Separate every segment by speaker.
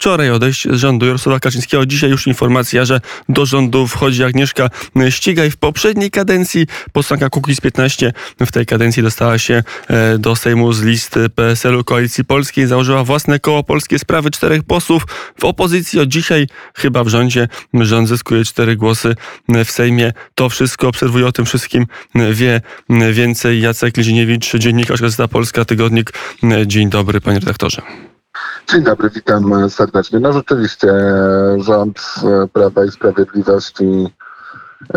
Speaker 1: wczoraj odejść z rządu Jarosława Kaczyńskiego. Dzisiaj już informacja, że do rządu wchodzi Agnieszka Ścigaj. W poprzedniej kadencji posłanka Kukiz 15 w tej kadencji dostała się e, do Sejmu z listy PSL-u Koalicji Polskiej. Założyła własne koło Polskie Sprawy czterech posłów w opozycji. Od dzisiaj chyba w rządzie rząd zyskuje cztery głosy w Sejmie. To wszystko obserwuje o tym wszystkim wie więcej Jacek Liziniewicz, dziennikarz Gazeta Polska, Tygodnik. Dzień dobry panie redaktorze.
Speaker 2: Dzień dobry, witam serdecznie. No rzeczywiście rząd Prawa i Sprawiedliwości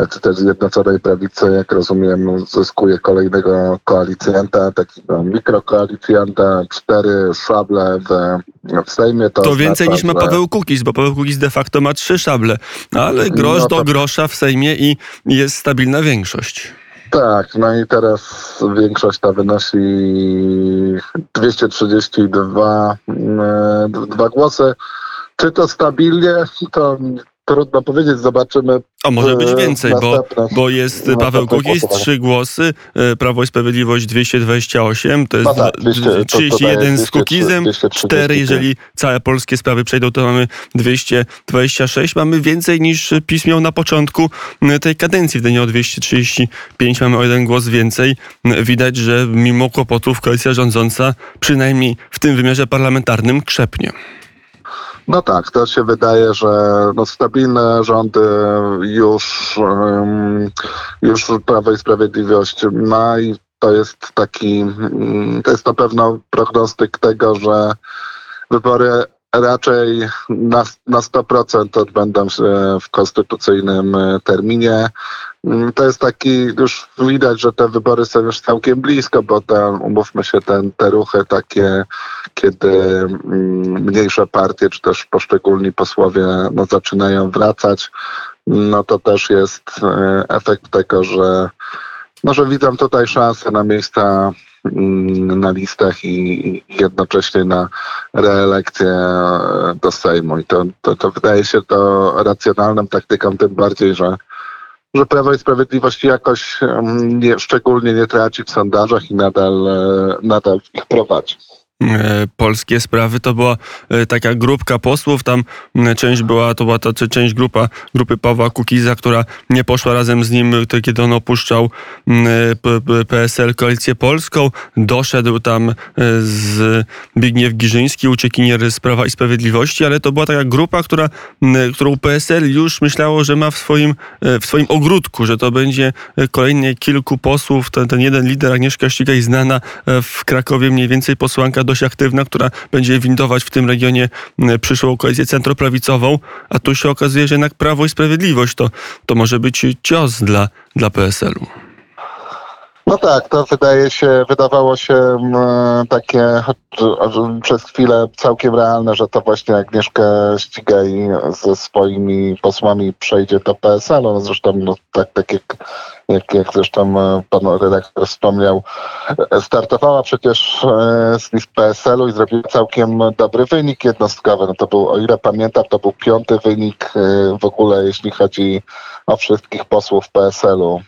Speaker 2: czy też Zjednoczonej Prawicy, jak rozumiem, zyskuje kolejnego koalicjanta, takiego mikrokoalicjanta, cztery szable w, w Sejmie.
Speaker 1: To, to więcej niż ma Paweł Kukiz, bo Paweł Kukiz de facto ma trzy szable, ale grosz no to... do grosza w Sejmie i jest stabilna większość.
Speaker 2: Tak, no i teraz większość ta wynosi 232 e, dwa głosy. Czy to stabilnie? To trudno powiedzieć, zobaczymy.
Speaker 1: A może być więcej, bo, bo jest Paweł Kukiz, trzy głosy, e, Prawo i Sprawiedliwość 228, to jest no tak, 200, 31 to, to z Kukizem, 4, jeżeli całe polskie sprawy przejdą, to mamy 226. Mamy więcej niż PiS miał na początku tej kadencji. Wtedy o 235 mamy o jeden głos więcej. Widać, że mimo kłopotów koalicja rządząca przynajmniej w tym wymiarze parlamentarnym krzepnie.
Speaker 2: No tak, to się wydaje, że no, stabilne rządy już, już Prawo i Sprawiedliwość ma i to jest taki, mm, to jest na pewno prognostyk tego, że wybory raczej na, na 100% odbędą się w konstytucyjnym terminie. Mm, to jest taki, już widać, że te wybory są już całkiem blisko, bo te, umówmy się, ten, te ruchy takie, kiedy mm, mniejsze partie, czy też poszczególni posłowie no, zaczynają wracać, no to też jest e, efekt tego, że, no, że widzę tutaj szansę na miejsca mm, na listach i jednocześnie na reelekcję e, do Sejmu. I to, to, to wydaje się to racjonalną taktyką, tym bardziej, że że Prawo i Sprawiedliwość jakoś nie, szczególnie nie traci w sondażach i nadal, e, nadal ich prowadzi.
Speaker 1: E, polskie sprawy. To była e, taka grupka posłów, tam część była, to była ta część grupa, grupy Pawła Kukiza, która nie poszła razem z nim, kiedy on opuszczał PSL Koalicję Polską. Doszedł tam e, z Zbigniew Giżyński, uciekinier z Prawa i Sprawiedliwości, ale to była taka grupa, która, którą PSL już myślało, że ma w swoim, w swoim ogródku, że to będzie kolejnie kilku posłów. Ten, ten jeden lider, Agnieszka Ścigaj, znana w Krakowie mniej więcej posłanka do dość aktywna, która będzie windować w tym regionie przyszłą koalicję centroprawicową, a tu się okazuje, że jednak Prawo i Sprawiedliwość to, to może być cios dla, dla PSL-u.
Speaker 2: No tak, to wydaje się, wydawało się mm, takie przez chwilę całkiem realne, że to właśnie Agnieszka Ścigaj ze swoimi posłami przejdzie do PSL-u. Zresztą no, tak, tak jak, jak, jak zresztą e, pan redaktor wspomniał, e, startowała przecież e, z list PSL-u i zrobiła całkiem dobry wynik jednostkowy. No to był, o ile pamiętam, to był piąty wynik w ogóle, jeśli chodzi o wszystkich posłów PSL-u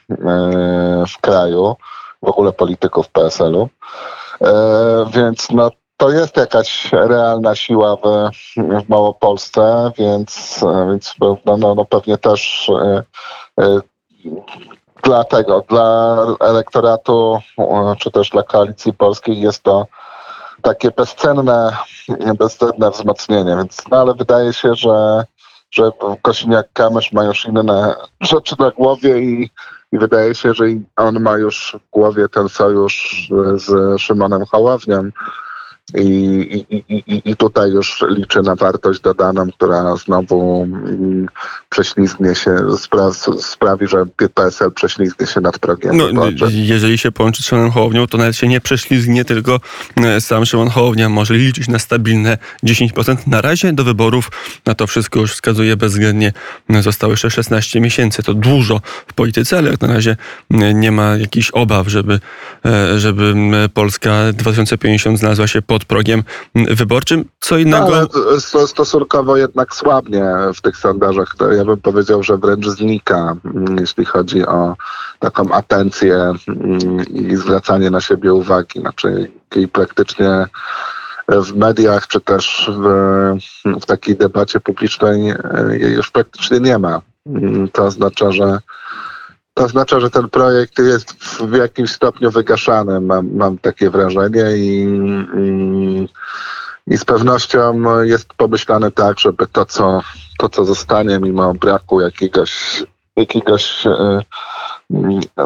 Speaker 2: w kraju w ogóle polityków PSL-u. E, więc no, to jest jakaś realna siła w, w Małopolsce, więc, więc no, no, no pewnie też e, e, dla tego, dla elektoratu, czy też dla koalicji polskiej jest to takie bezcenne, bezcenne wzmocnienie. Więc, no ale wydaje się, że, że Kosiniak-Kamysz ma już inne rzeczy na głowie i, i wydaje się, że on ma już w głowie ten sojusz z Szymonem Hołowniem. I, i, i, I tutaj już liczy na wartość dodaną, która znowu mm, prześlizgnie się, spra sprawi, że PSL prześlizgnie się nad progiem. No,
Speaker 1: jeżeli się połączy z Szymonem Hołownią, to nawet się nie prześlizgnie, tylko e, sam Szymon Hołownia może liczyć na stabilne 10%. Na razie do wyborów na to wszystko już wskazuje bezwzględnie. Zostało jeszcze 16 miesięcy. To dużo w polityce, ale jak na razie nie ma jakichś obaw, żeby, e, żeby Polska 2050 znalazła się po pod progiem wyborczym. Co innego...
Speaker 2: Ale stosunkowo jednak słabnie w tych sondażach. Ja bym powiedział, że wręcz znika, mm, jeśli chodzi o taką atencję mm, i zwracanie na siebie uwagi. Znaczy, i praktycznie w mediach, czy też w, w takiej debacie publicznej jej już praktycznie nie ma. Mm, to oznacza, że oznacza, że ten projekt jest w jakimś stopniu wygaszany, mam, mam takie wrażenie i, i, i, z pewnością jest pomyślane tak, żeby to co, to, co zostanie mimo braku jakiegoś, jakiegoś e,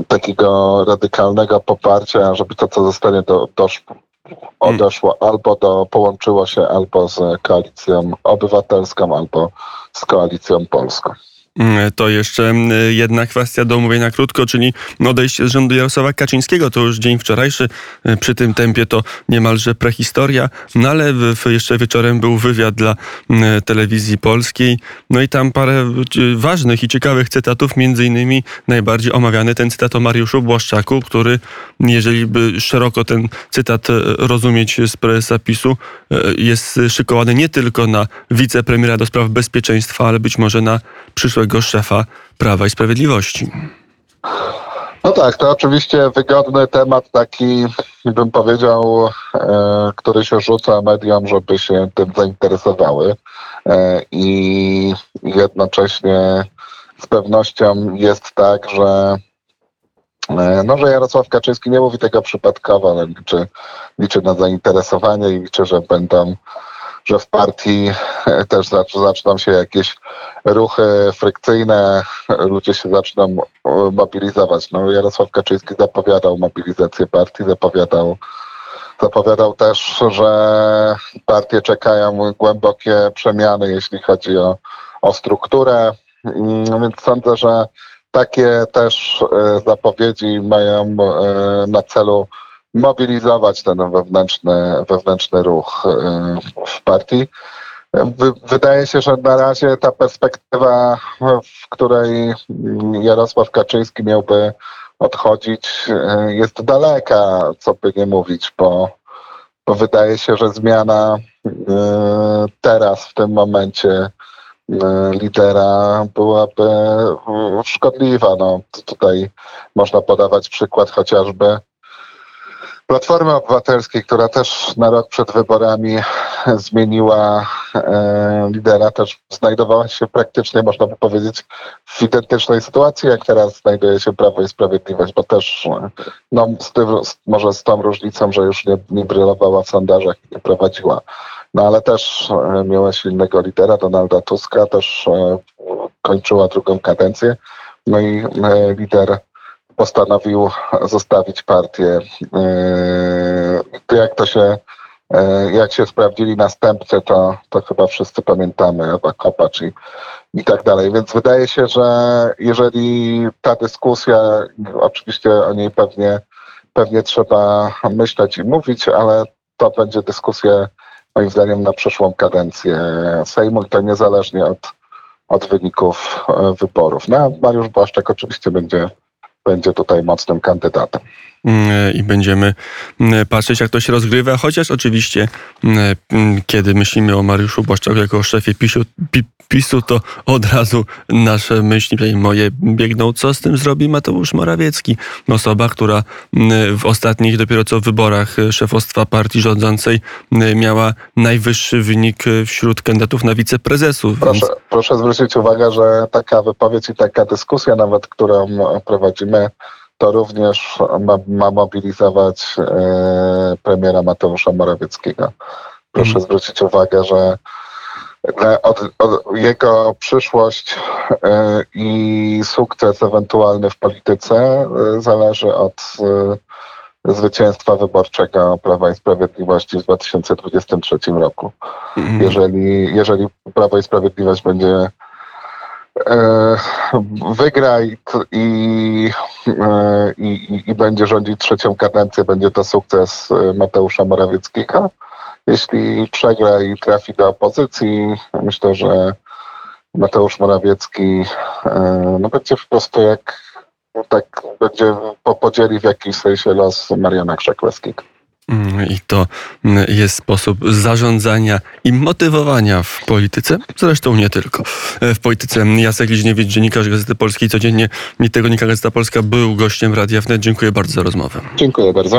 Speaker 2: takiego radykalnego poparcia, żeby to, co zostanie, do, doszło, odeszło albo do, połączyło się albo z koalicją obywatelską, albo z koalicją polską.
Speaker 1: Mm, to jeszcze mm, jedna kwestia do omówienia krótko, czyli odejście z rządu Jarosława Kaczyńskiego. To już dzień wczorajszy. Y, przy tym tempie to niemalże prehistoria. No ale jeszcze wieczorem był wywiad dla mm, telewizji polskiej. No i tam parę y, ważnych i ciekawych cytatów, między innymi najbardziej omawiany ten cytat o Mariuszu Błaszczaku, który, jeżeli by szeroko ten cytat y, rozumieć z prezesa PiSu, jest szykowany nie tylko na wicepremiera do spraw bezpieczeństwa, ale być może na przyszłego przyszłego szefa Prawa i Sprawiedliwości.
Speaker 2: No tak, to oczywiście wygodny temat taki, bym powiedział, e, który się rzuca mediom, żeby się tym zainteresowały e, i jednocześnie z pewnością jest tak, że e, no, że Jarosław Kaczyński nie mówi tego przypadkowo, ale liczy, liczy na zainteresowanie i liczy, że będą że w partii też zaczną się jakieś ruchy frykcyjne, ludzie się zaczną e, mobilizować. No, Jarosław Kaczyński zapowiadał mobilizację partii, zapowiadał, zapowiadał też, że partie czekają głębokie przemiany, jeśli chodzi o, o strukturę. Mm, więc sądzę, że takie też e, zapowiedzi mają e, na celu mobilizować ten wewnętrzny, wewnętrzny ruch y, w partii. Wydaje się, że na razie ta perspektywa, w której Jarosław Kaczyński miałby odchodzić, y, jest daleka, co by nie mówić, bo, bo wydaje się, że zmiana y, teraz, w tym momencie lidera byłaby szkodliwa. No, tutaj można podawać przykład chociażby Platformy Obywatelskiej, która też na rok przed wyborami zmieniła e, lidera, też znajdowała się praktycznie, można by powiedzieć, w identycznej sytuacji, jak teraz znajduje się Prawo i Sprawiedliwość, bo też no, z tym, może z tą różnicą, że już nie, nie brylowała w sondażach i nie prowadziła. No ale też e, miała silnego lidera, Donalda Tuska, też e, kończyła drugą kadencję. No i e, lider postanowił zostawić partię. Yy, jak to się, yy, jak się sprawdzili następcy, to, to chyba wszyscy pamiętamy, Ewa Kopacz i, i tak dalej. Więc wydaje się, że jeżeli ta dyskusja, oczywiście o niej pewnie, pewnie trzeba myśleć i mówić, ale to będzie dyskusja moim zdaniem na przyszłą kadencję Sejmu i to niezależnie od, od wyników e, wyborów. No, Mariusz Błaszczak oczywiście będzie będzie tutaj mocnym kandydatem.
Speaker 1: Mm, I będziemy mm, patrzeć, jak to się rozgrywa, chociaż oczywiście, mm, kiedy myślimy o Mariuszu Błaszczaku jako szefie PiSu, PiSu, to od razu nasze myśli, moje biegną, co z tym zrobi Mateusz Morawiecki. Osoba, która w ostatnich dopiero co wyborach szefostwa partii rządzącej miała najwyższy wynik wśród kandydatów na wiceprezesów.
Speaker 2: Proszę, więc... proszę zwrócić uwagę, że taka wypowiedź i taka dyskusja nawet, którą prowadzimy, to również ma, ma mobilizować e, premiera Mateusza Morawieckiego. Proszę hmm. zwrócić uwagę, że od, od jego przyszłość e, i sukces ewentualny w polityce e, zależy od zwycięstwa wyborczego Prawa i Sprawiedliwości w 2023 roku. Mhm. Jeżeli, jeżeli Prawo i Sprawiedliwość będzie wygra i, i, i, i będzie rządzić trzecią kadencję, będzie to sukces Mateusza Morawieckiego jeśli przegra i trafi do opozycji, myślę, że Mateusz Morawiecki e, no będzie po prostu jak tak będzie podzieli w jakimś sensie los Mariana Krzakowskiego.
Speaker 1: Mm, I to mm, jest sposób zarządzania i motywowania w polityce, zresztą nie tylko. E, w polityce Jacek Liźniewicz, dziennikarz Gazety Polskiej, codziennie mi tego Gazeta Polska był gościem Radia Wnet. Dziękuję bardzo za rozmowę.
Speaker 2: Dziękuję bardzo.